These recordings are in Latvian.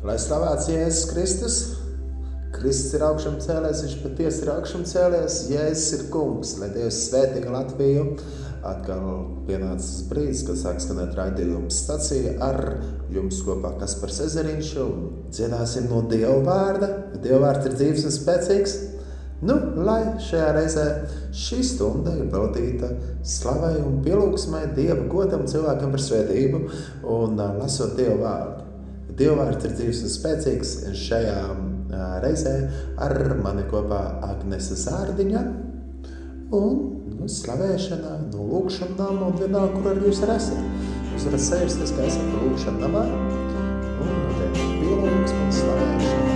Lai slavēts Jēzus Kristus, Kristus ir augšām cēlēs, viņš patiesi ir augšām cēlēs, Jēzus ir kungs, lai Dievs svētīga Latviju. Atkal pienācis brīdis, kad sāk skanēt raidījums stacija ar jums kopā Kaspars Ezeriņš un dziedāsim no Dieva vārda. Dieva vārds ir dzīves un spēcīgs. Nu, lai šajā reizē šī stunda ir veltīta slavai un pielūgsmai Dieva godam cilvēkam par svētību un lasot Dieva vārdu. Dievvvārds ir dzīves un spēcīgs šajā reizē ar mani kopā Agnese Zārdiņa un nu, slavēšanā, no lūkšanām un vienalga, kur arī jūs esat. Jūs varat sēsties, ka esat lūkšana namā un notiek pielūgs un slavēšana.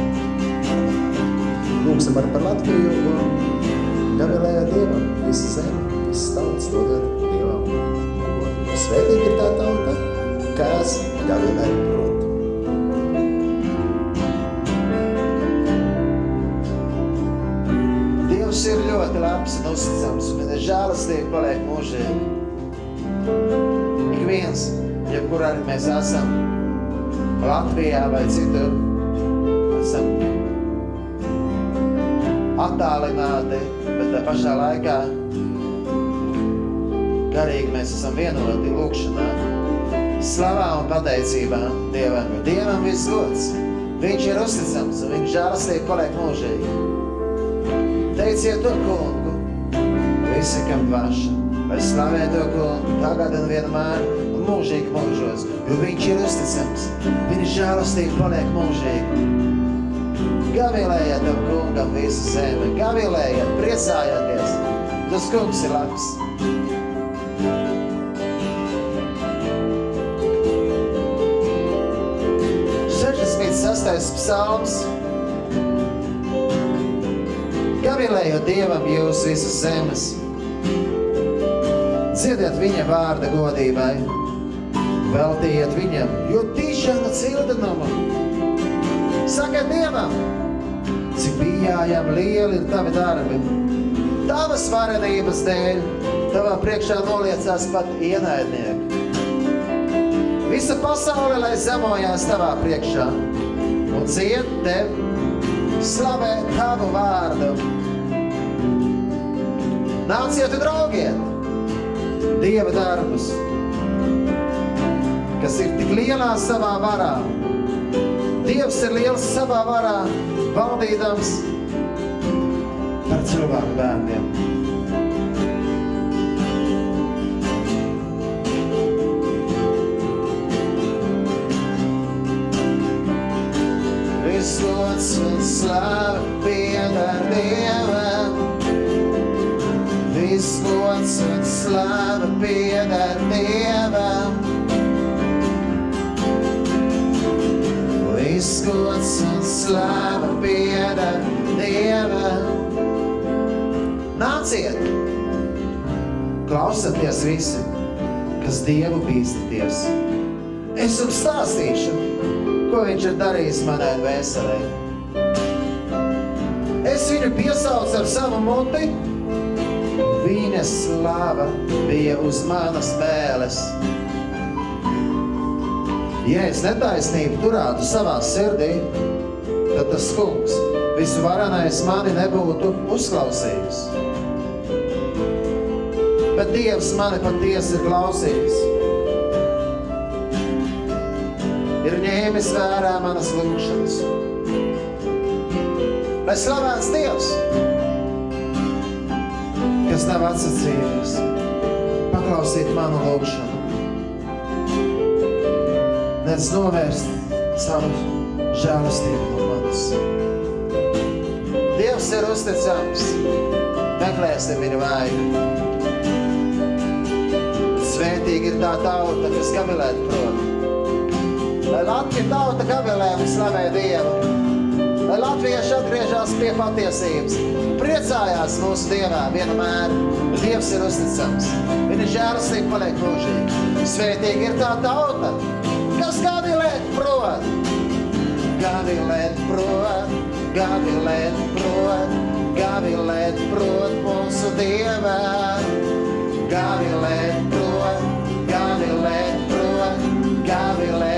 Lūksim arī par Latviju un gavilējā Dievam, visa zeme, visas tautas dodiet Dievam. Svētīgi ir tā tauta, kas gavilē prot. Dievs ir ļoti labs un uzticams, un viņa žēlastība paliek mūžīgi. Ik viens, jebkur arī mēs esam, Latvijā vai citur, esam attālināti, bet tā pašā laikā garīgi mēs esam vienoti lūkšanā, slavā un pateicībā Dievam, jo Dievam viss gods. Viņš ir uzticams un viņa žēlastība paliek mūžīgi. Teiciet to kungu, visi, kam paša, lai slavē to kungu, tagad un vienmēr un mūžīgi mūžos, jo viņš ir uzticams, viņa žēlastība paliek mūžīgi. Gavilējiet tam kungam visu zemi, gavilējiet, priecājieties, tas kungs ir labs. Sastais psalms gavilējot Dievam jūs visas zemes. Dziediet viņa vārda godībai, veltījiet viņam, jo tīšana cildinumu. Sakiet Dievam, cik bijājām lieli ir tavi darbi. Tavas varenības dēļ, tavā priekšā noliecās pat ienaidnieki. Visa pasaule, lai zemojās tavā priekšā un dzied tev, slavē tavu vārdu. Nāciet un draugiet Dieva darbus, kas ir tik lielā savā varā. Dievs ir liels savā varā, valdīdams par cilvēku bērniem. Viss gods un slava piedar Dievam, Viss gods un slava pieder Dievam. Viss gods un slava pieder Dievam. Nāciet! Klausieties visi, kas Dievu bīstaties. Es jums stāstīšu, ko viņš ir darījis manai dvēselē. Es viņu piesaucu ar savu muti, viņa slava bija uz manas vēles. Ja es netaisnību turētu savā sirdī, tad tas kungs visvarenais mani nebūtu uzklausījis. Bet Dievs mani patiesi ir klausījis. Ir ņēmis vērā manas lūkšanas. Lai slavēts Dievs! Kas nav atsacījies, paklausīt manu lūgšanu. Nedz novērst savu žēlastību no manis. Dievs ir uzticams, meklēsim viņu vāju. Svētīgi ir tā tauta, kas gavilēt prot. Lai Latvija tauta gavilē un slavē Dievu. Lai latvieši atgriežās pie patiesības. Priecājās mūsu Dievā vienmēr. Dievs ir uzticams. Viņa žēlastība paliek mūžīgi. Svētīgi ir tā tauta, kas gavilēt prot. Gavilēt prot, gavilēt prot, gavilēt prot mūsu Dievā. Gavilēt prot, gavilēt prot, gavilēt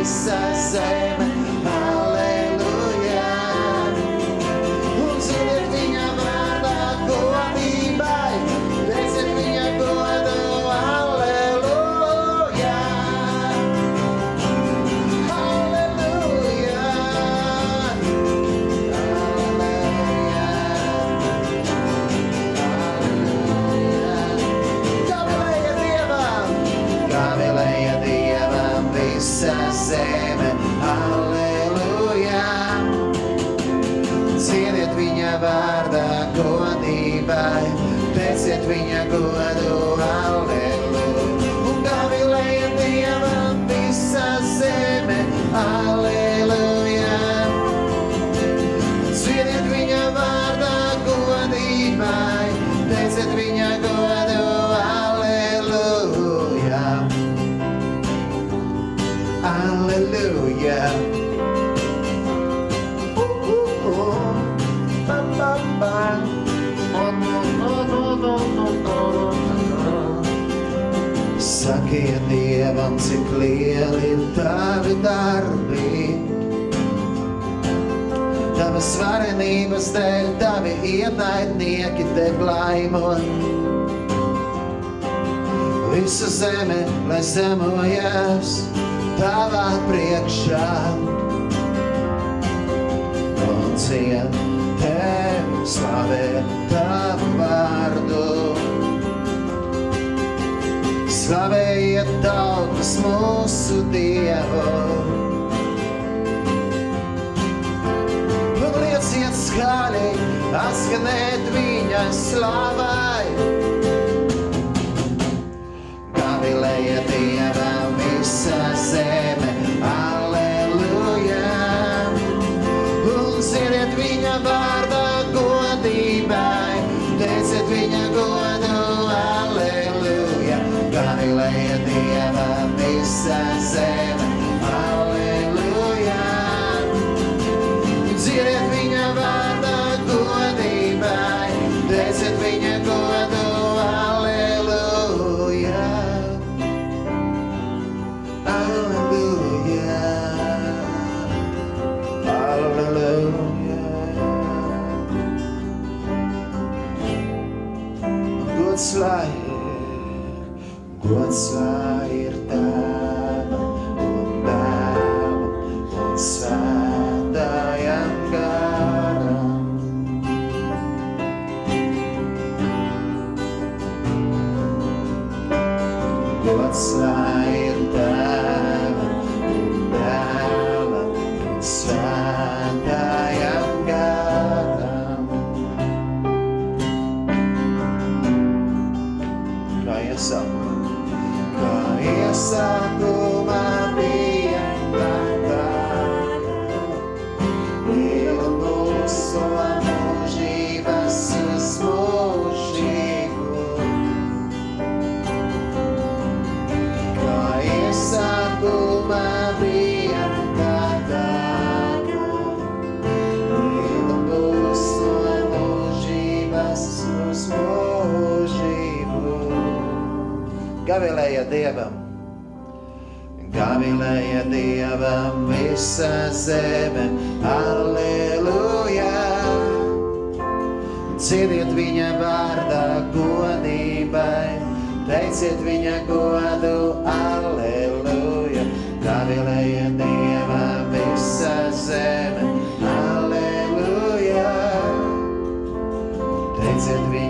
Jesus, amen. darbi. Tavas varenības dēļ, tavi ienaidnieki te laimo. Visa zeme, lai zemojas tavā priekšā. Un cienu tevi slavē tavu vārdu. Slavējiet tautas mūsu Dievu. Un lieciet skaļi, atskanēt viņa slavai. gavilēja Dievam. Gavilēja Dievam visa zeme, aleluja! Ciediet viņa vārdā godībai, teiciet viņa godu, aleluja! Gavilēja Dievam visa zeme, aleluja! Teiciet viņa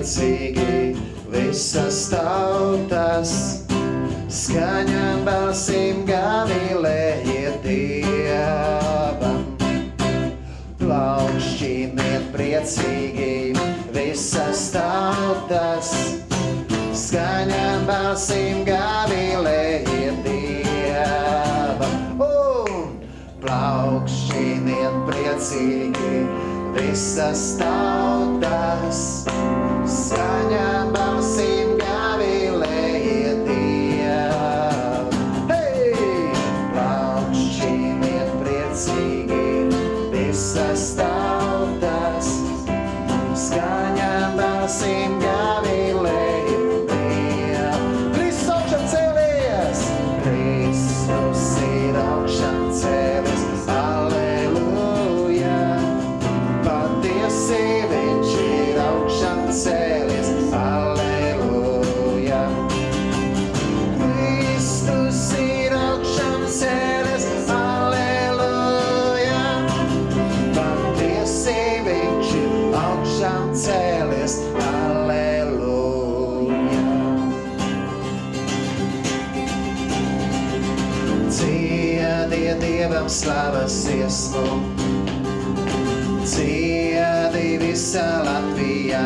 priecīgi visas tautas, skaņām balsīm gavilējiet Dievam. Plaukšķīniet priecīgi visas tautas, skaņām balsīm gavilējiet Dievam. Un plaukšķīniet priecīgi visas tautas, skaņām balsīm Slavas iesmu, ciedi visā Latvijā.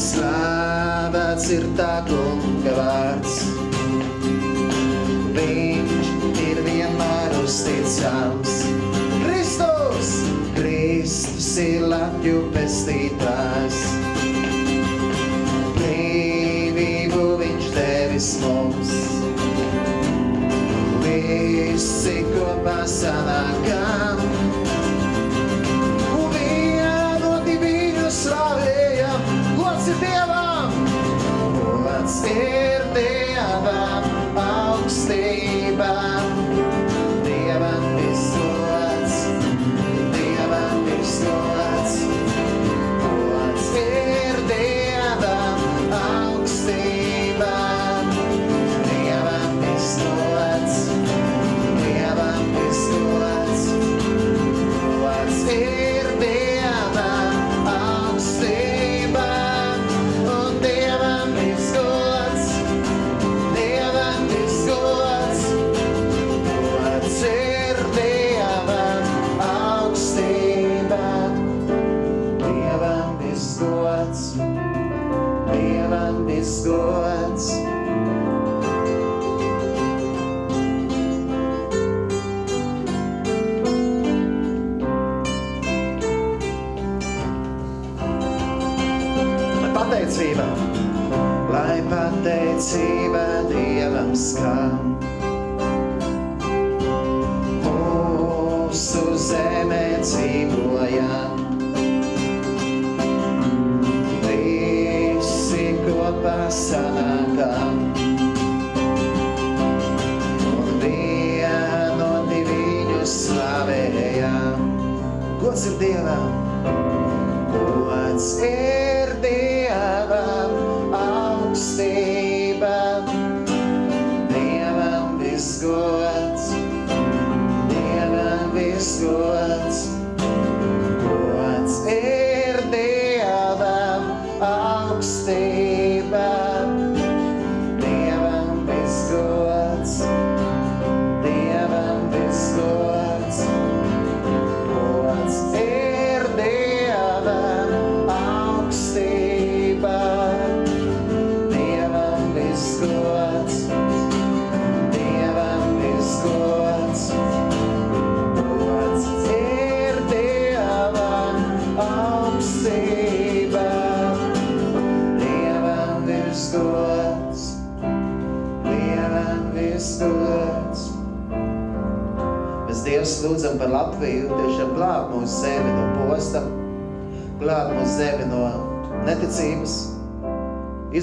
Slāvēts ir tā kunga vārds, viņš ir vienmēr uzticams. Kristus, Kristus ir Latviju pestītājs, gods, Dievam viss gods. Lai pateicība, lai pateicība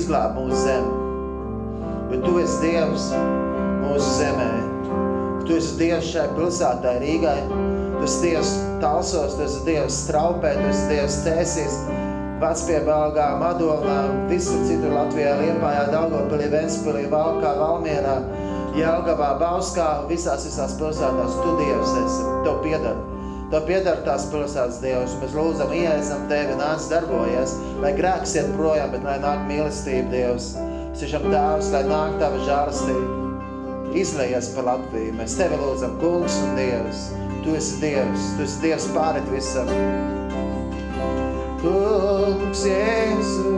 izglāb mūsu zemi. Jo Tu esi Dievs mūsu zemē. Tu esi Dievs šai pilsētai Rīgai, Tu esi Dievs Talsos, Tu esi Dievs Straupē, Tu esi Dievs Cēsīs, Vecpiebalgā, Madolā, visur citur Latvijā, Liepājā, Daugavpilī, Ventspilī, Valkā, Valmierā, Jelgavā, Bauskā, visās visās pilsētās. Tu Dievs esi, Tev piedara. Tev piedara tās pilsētas Dievs. Mēs lūdzam, ieesam Tevi, nāc darbojies, lai grēks iet projām, bet lai nāk mīlestība, Dievs. Siešam Tēvs, lai nāk Tava žālastība. Izlējies par Latviju. Mēs Tevi lūdzam, Kungs un Dievs. Tu esi Dievs, Tu esi Dievs pārēt visam. Kungs Jēzus.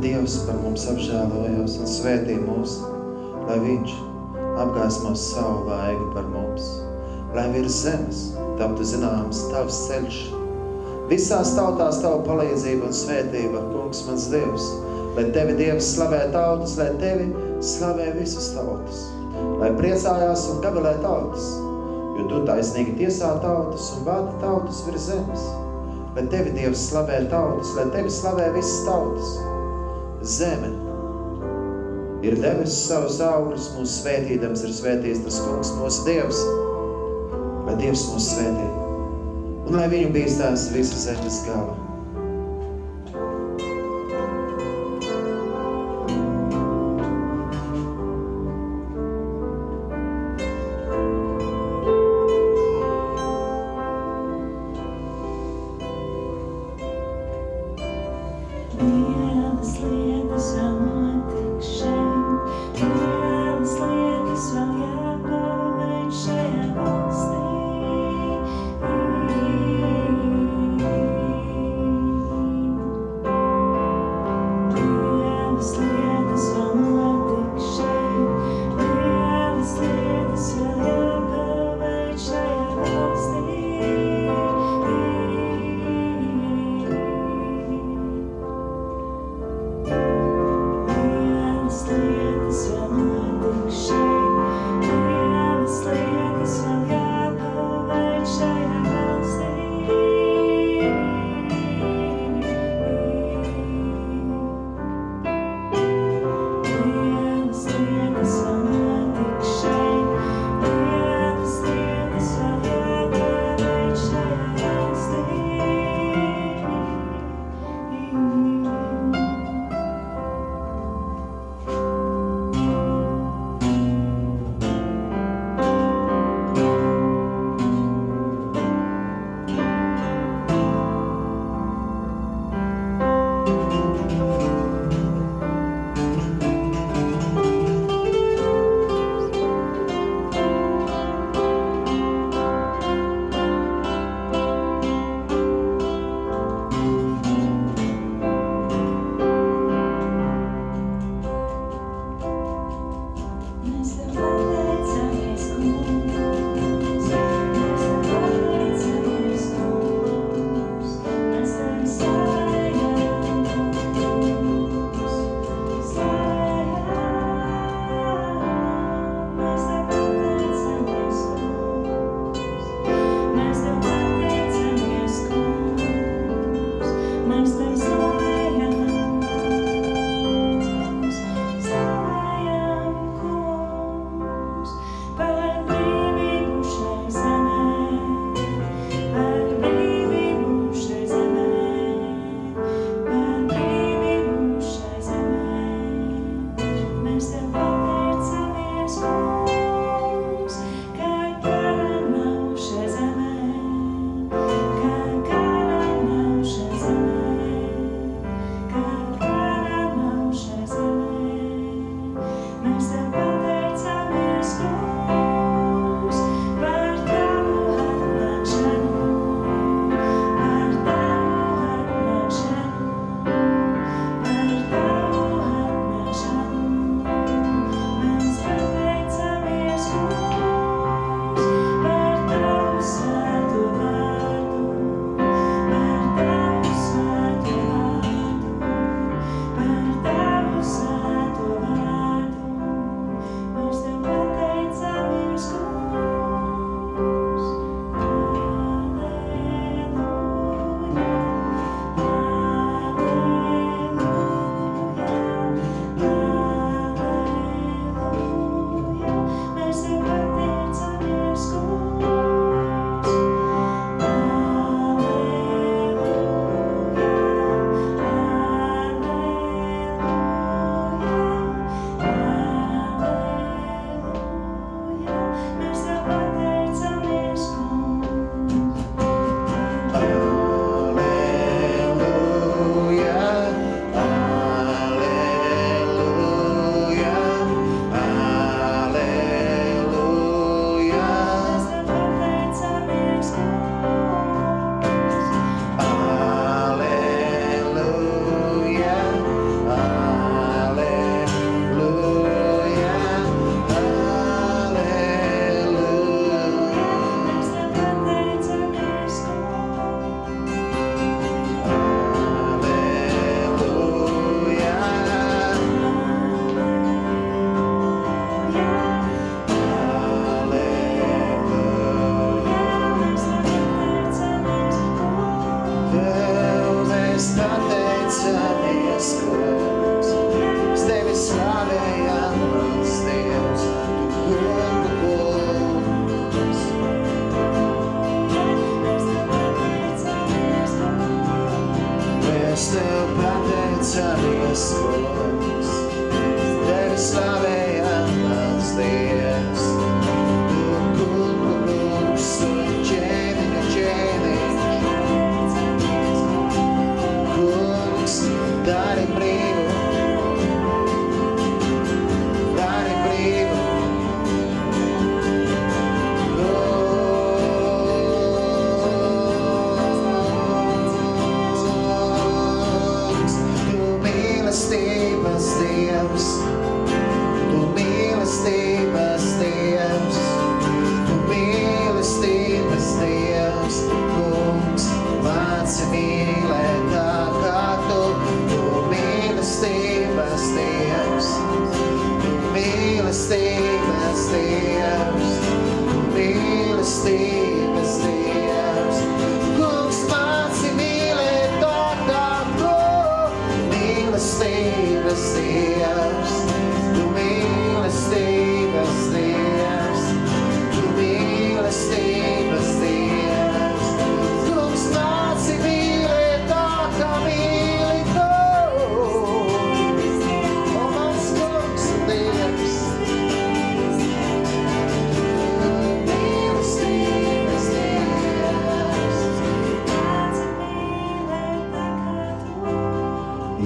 Dievs par mums apžēlojos un svētī mūs, lai Viņš apgaismos savu vaigu par mums, lai virs zemes taptu zināms tavs ceļš. Visās tautās tavu palīdzību un svētība, kungs mans Dievs, lai tevi Dievs slavē tautas, lai tevi slavē visas tautas, lai priecājās un gabalē tautas, jo tu taisnīgi tiesā tautas un vada tautas virs zemes. Lai tevi Dievs slavē tautas, lai tevi slavē visas tautas. Zeme ir devis savus augļus, mūsu svētīdams ir svētījis tas kungs, mūsu Dievs, lai Dievs mūs svētī. Un lai viņu bīstās visa zemes gala.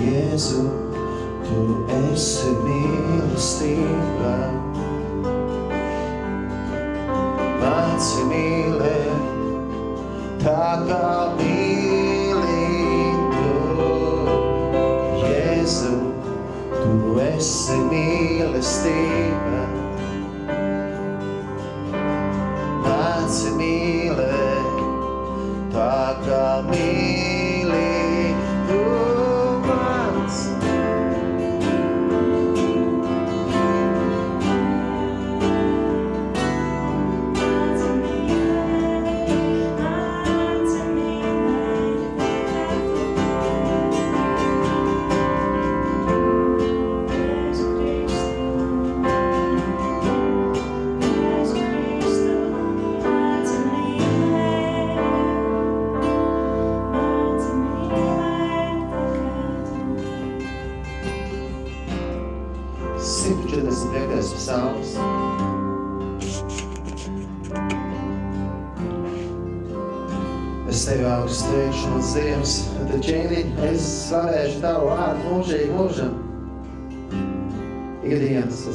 Jēzu, tu esi mīlestība. Māci mīlēt, tā kā mīlī tu. Jēzu, tu esi mīlestība.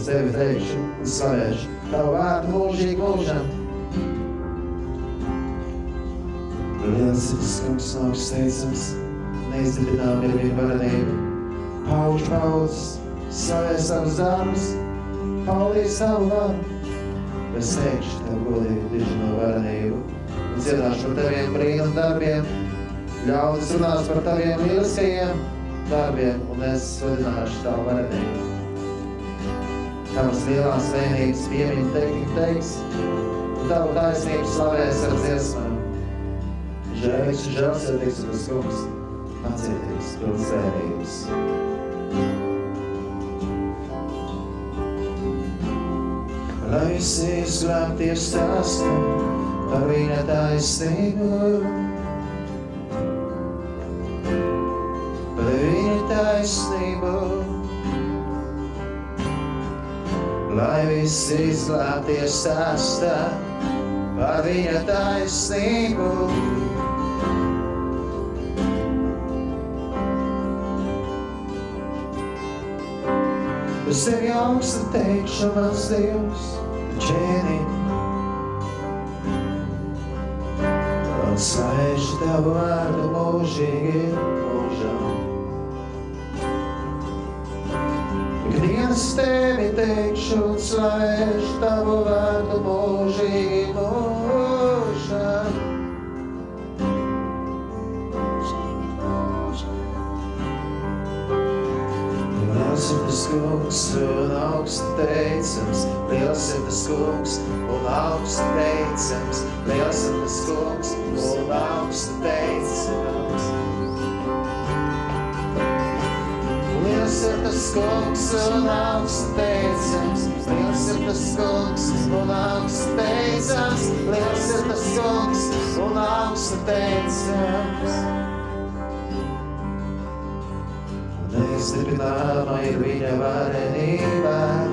Tevi teikšu un slavēšu. Tavu vārdu mūžīgi mūžam. Liels ir tas kungs un augsts teicams, neizdibinām ir viņa varenība. Pauž paudzes, slavē savus dārmus, paulīs savu varu. Es teikšu tev godīgi dižino varenību un dziedāšu par taviem brīnum darbiem. Ļaudis runās par taviem lieliskajiem darbiem un es svedināšu tavu varenību tavas lielās vienības piemiņu teikt, teiks, un tavu taisnību slavēs ar dziesmām. Žēlīgs un žēlsirdīgs un tas kungs, pacietības, pilns vērības. Lai visi izglābties stāstu par viņa taisnību, izglābties stāstā par viņa taisnību. Es tevi augstu teikšu, mans Dievs, ķēni. Un slēdzu tavu vārdu mūžīgi es tevi teikšu slavēšu tavu vārdu mūžam. Liels ir tas kungs un augsts teicams, liels ir tas kungs un augsts teicams, liels ir tas kungs un augsts teicams. Liels ir tas kungs un augsts teicams, liels ir tas kungs un augsts teicams, liels ir tas kungs un augsts teicams. Neizdibināma ir viņa varenība.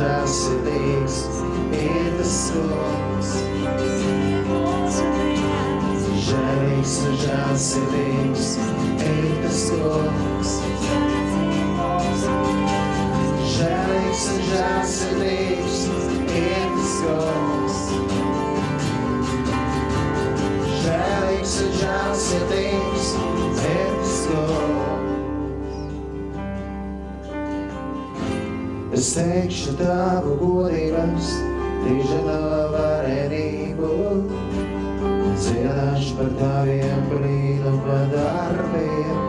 Žēlīgs un žēlsirdīgs ir tas kungs. Žēlīgs un žēlsirdīgs ir tas kungs. Žēlīgs un žēlsirdīgs ir tas kungs. Žēlīgs un žēlsirdīgs ir tas kungs. Es teikšu tavu godības, tīžano varenību, dziedāšu par taviem brīnuma darbiem.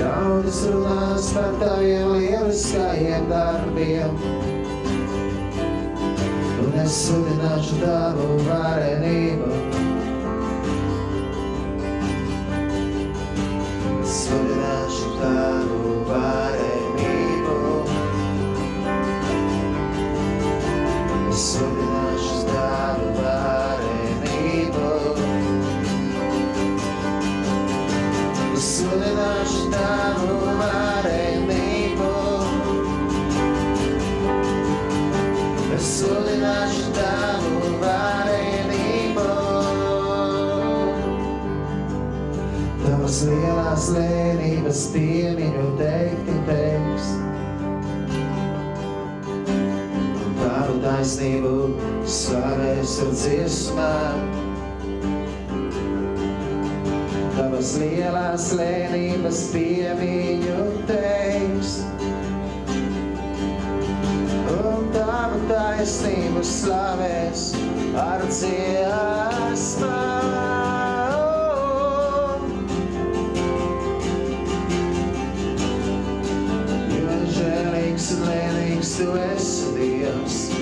Ļaudis runās par taviem lieliskajiem darbiem, un es sludināšu tavu varenību. Taisnību slavēs ar dziesmām. Tavas lielās lēnības piemiņu teiks. Un tavu taisnību slavēs ar dziesmām. Un lēnīgs tu esi Dievs.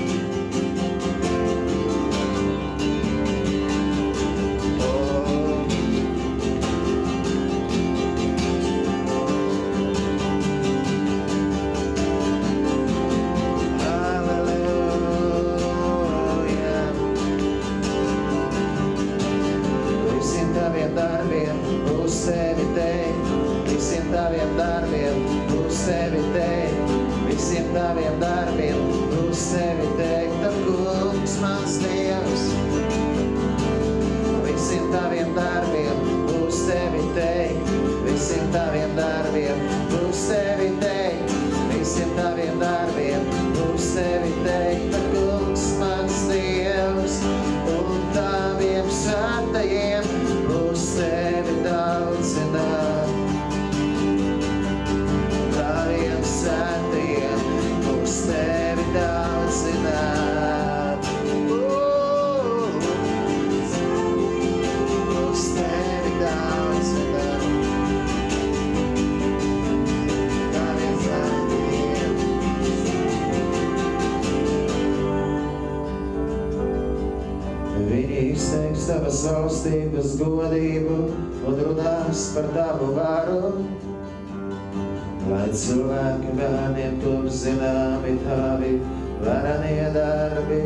izteiks tavas valstības godību un runās par tavu varu. Lai cilvēki bērniem top zināmi tavi varanie darbi,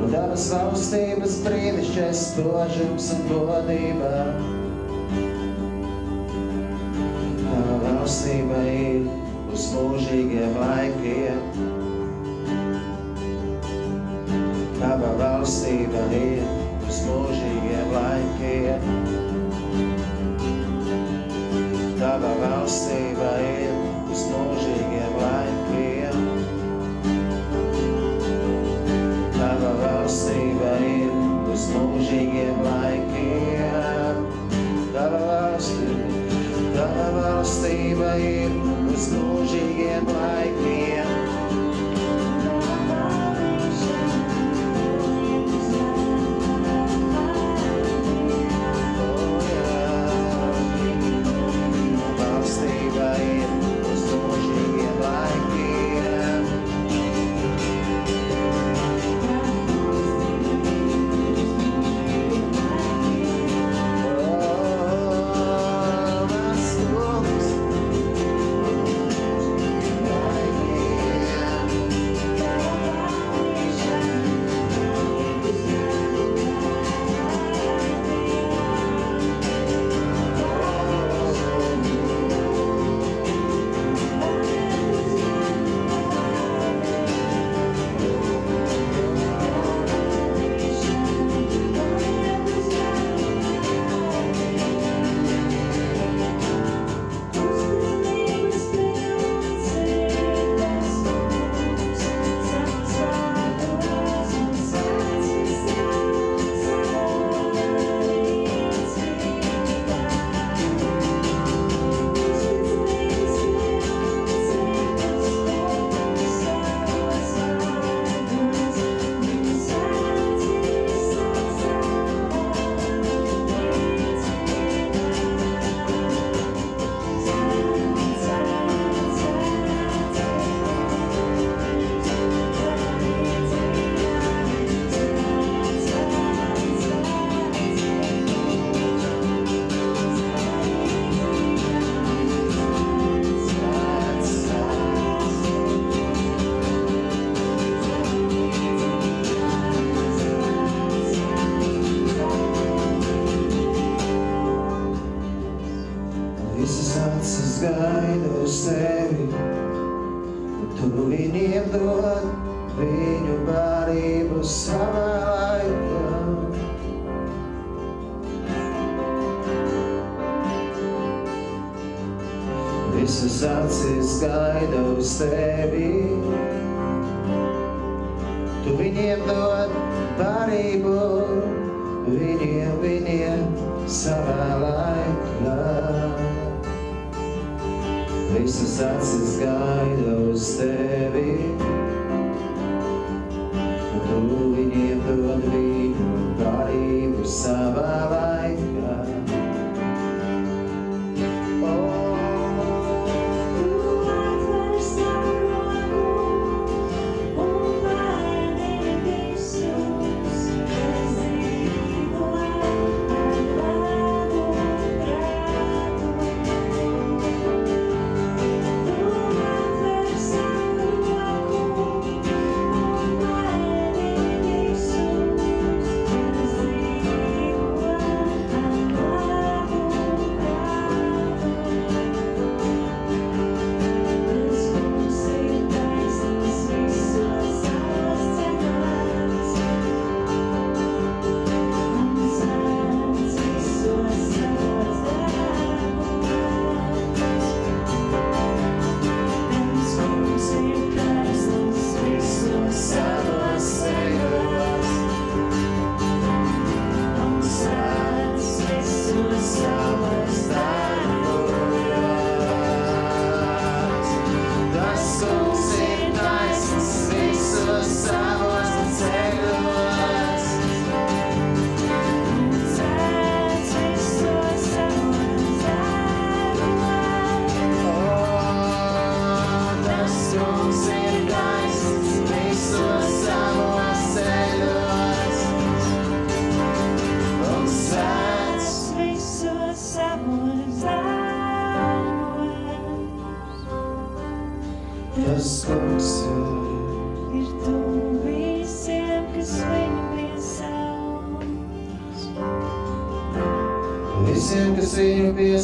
un tavas valstības brīnišķais spožums un godībā. Tava valstība ir uz mūžīgiem laikiem, Ticība ir uz mūžīgiem laikiem. Tava valstība ir uz mūžīgiem laikiem.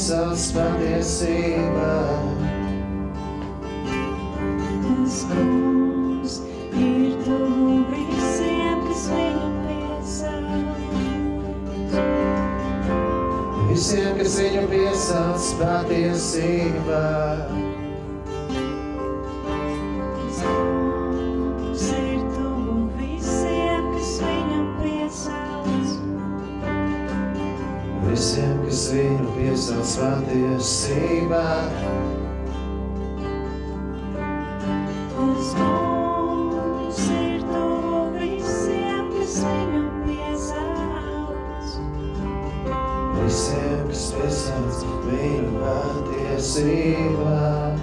Viņu piesauc patiesībā. Tas kungs ir tuvu visiem, kas viņu piesauc. Visiem, kas viņu piesauc patiesībā. Tas patiesībā.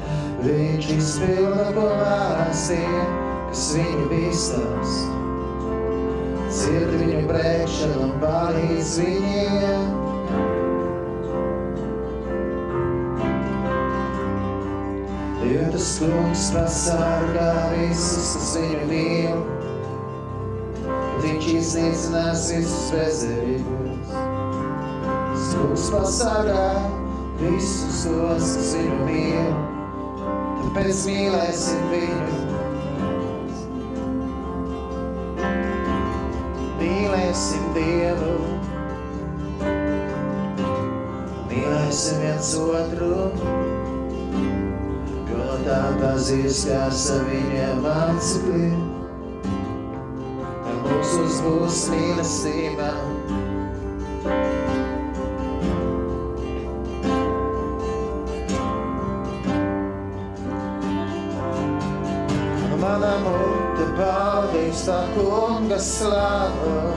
Viņš izpilda, ko tie, kas viņu bīstams. Ciet viņu brēkšanu un palīdz viņiem. Jo tas kungs pasargā visus, kas viņu mīl. Viņš iznīcinās visus bezcerīgos. Kungs pasargā visus tos, kas viņu mīl. Tāpēc mīlēsim viņu. Mīlēsim Dievu. Mīlēsim viens otru. Jo no tā pazīs, kā saviņiem mācekļiem. Ar mums uzbūs mīlestība. Mana kunga slavu.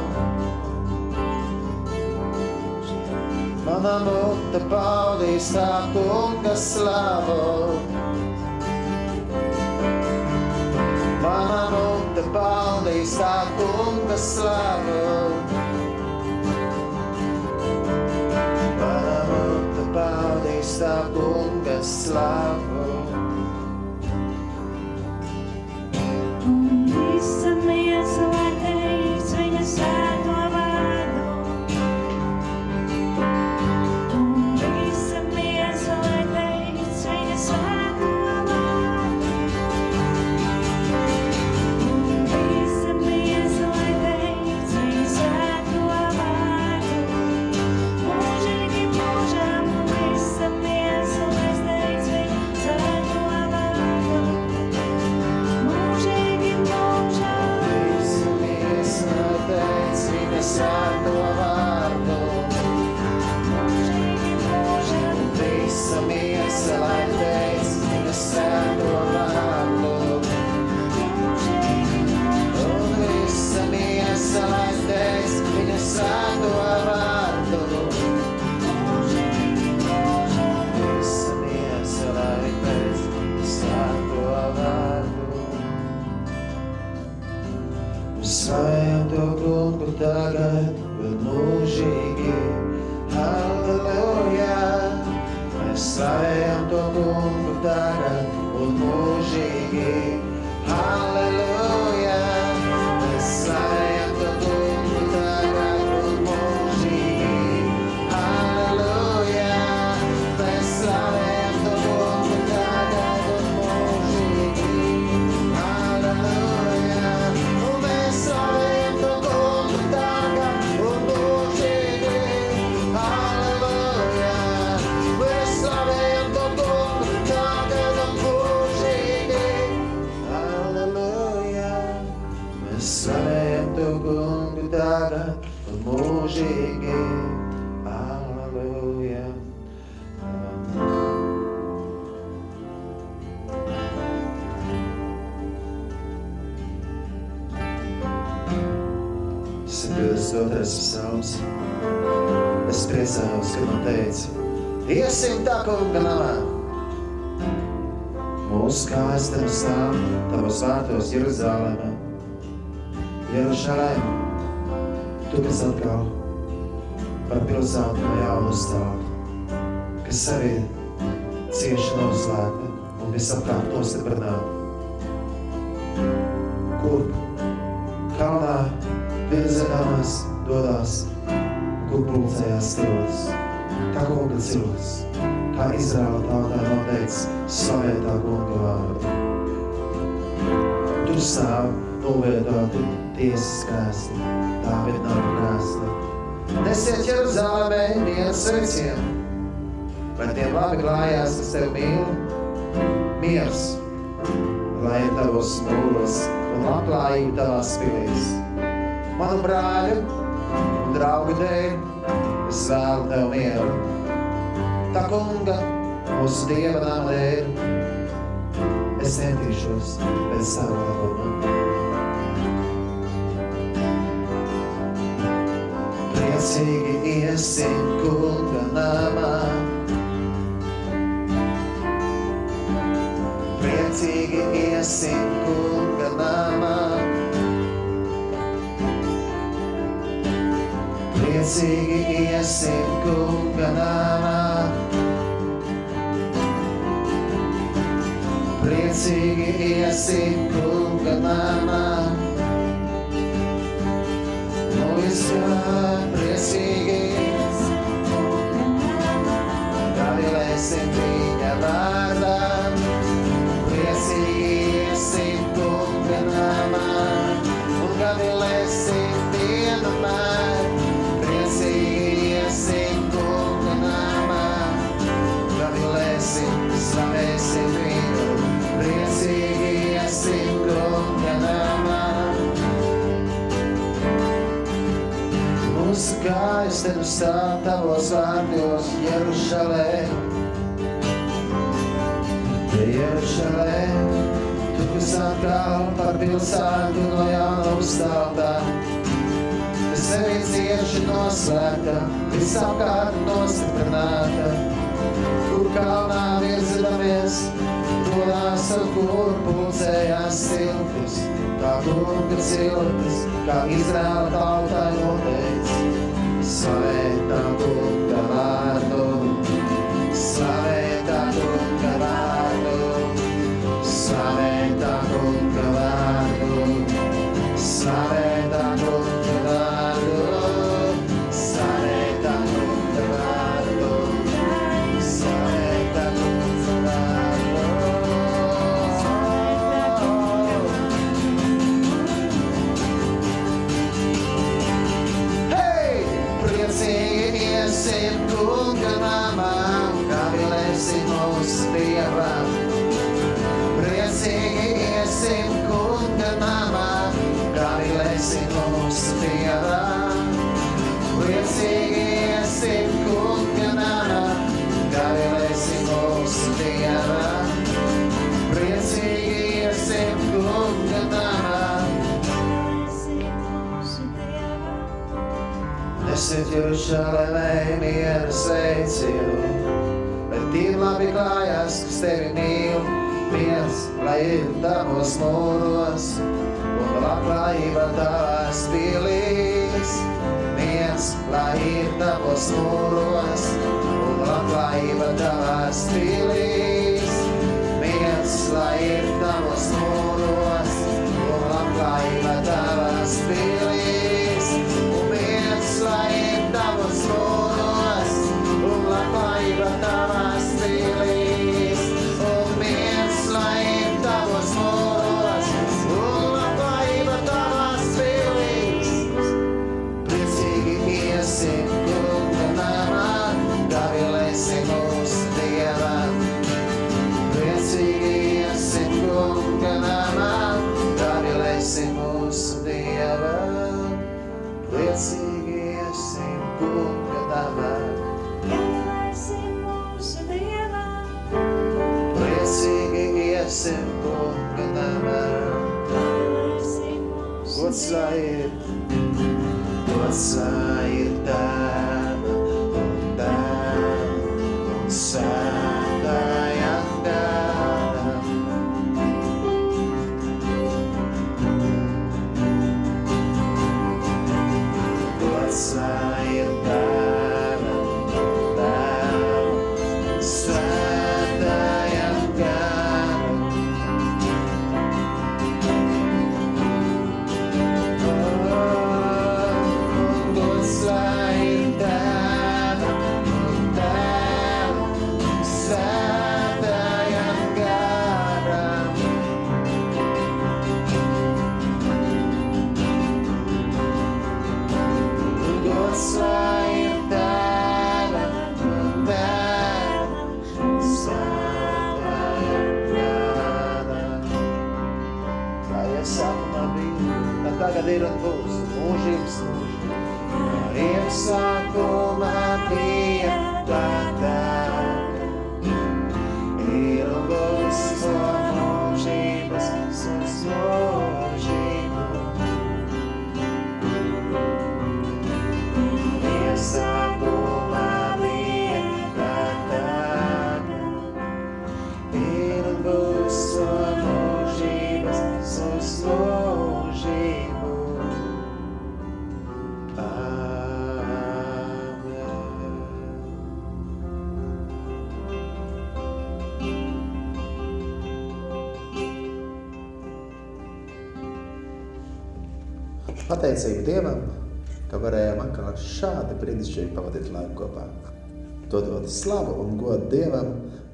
Mana mute paudīs tā kunga slavu. Mana mute paudīs tā kunga slavu. Mana mute paudīs tā kunga slavu. Un visa miesa, vārtos Jeruzālēmē. Jerušalēm, tu, kas atkal par pilsētu no jauna uzstāv, kas sevi cieši noslēgta un visapkārt nostiprināta. Kur kalnā virzināmās dodās, kur pulcējās stilus. tā kunga cilvēks, kā Izraela tautā noteicis slavētā kunga vārdu. Tur stāv novietoti tiesas krēsli, Dāvida nama krēsli. Nesiet Jeruzalemē viens sveicienu, lai tiem labi klājās, kas tev mīl, miers, lai ir tavos mūros un labklājība tavās pilīs. Manu brāļu un draugu dēļ, es vēlu tev mieru. Tā kunga, mūsu Dieva nama dēļ, es centīšos pēc savu labuma. Priecīgi iesim kunga namā, priecīgi iesim kunga namā. Priecīgi iesim kunga namā. Priecīgi iesim kunga namā. Mūžā priecīgi gavilēsim viņa vārdā. Priecīgi Mūsu kājas tev stāv tavos vārdos, Jerušalē. Jerušalē, tu, kas atkal par pilsētu no jauna uzstāvdā. Tu sevi cieši noslēgta, visapkārt nostiprināta. Kur kalnā virzamies, dolās, kur pulcējās siltis. Kā kunga ciltis, kā Izraela tautai noteicis. Slavētā kunga vārdu, Priecīgi iesim kunga namā, priecīgi iesim kunga namā. Gods lai ir, gods lai ir tēvam Pateicība Dievam, ka varējām atkal šādi brīnišķīgi pavadīt laiku kopā. Dodot slavu un godu Dievam,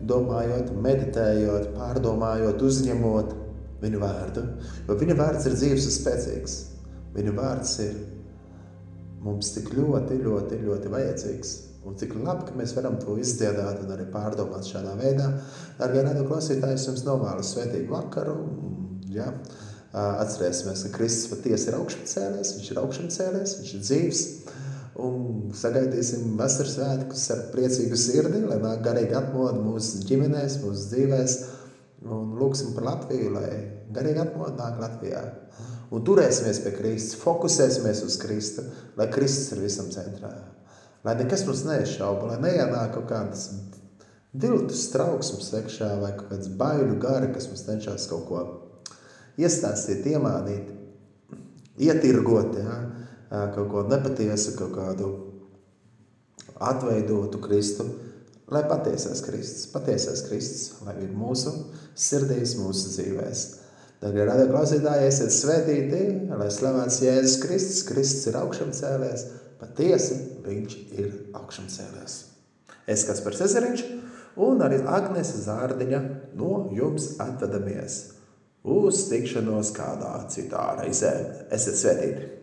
domājot, meditējot, pārdomājot, uzņemot viņu vārdu. Jo viņa vārds ir dzīves un spēcīgs. Viņa vārds ir mums tik ļoti, ļoti, ļoti vajadzīgs. Un cik labi, ka mēs varam to izdziedāt un arī pārdomāt šādā veidā. Darbie radio klausītāji, es jums novēlu svētīgu vakaru. Ja? Atcerēsimies, ka Kristus patiesi ir augšām cēlies, viņš ir augšām cēlies, viņš ir dzīves. Un sagaidīsim vasaras svētkus ar priecīgu sirdi, lai nāk garīgi atmoda mūsu ģimenēs, mūsu dzīvēs. Un lūksim par Latviju, lai garīgi atmoda nāk Latvijā. Un turēsimies pie Kristus, fokusēsimies uz Kristu, lai Kristus ir visam centrā. Lai nekas mums nešauba, lai neienāk kaut kādas viltus trauksmes iekšā vai kaut kāds baiļu gari, kas mums cenšas kaut ko iestāstīt, iemānīt, ietirgot, ja? kaut ko nepatiesu, kaut kādu atveidotu Kristu, lai patiesais Kristus, patiesais Kristus, lai ir mūsu sirdīs, mūsu dzīvēs. Tagad, radio klausītāji, esiet svētīti, lai slavēts Jēzus Kristus, Kristus ir augšām cēlēs, patiesi viņš ir augšām cēlēs. Es kāds par Cezariņš un arī Agnese Zārdiņa no jums atvedamies uz tikšanos kādā citā reizē. Esiet svētīti!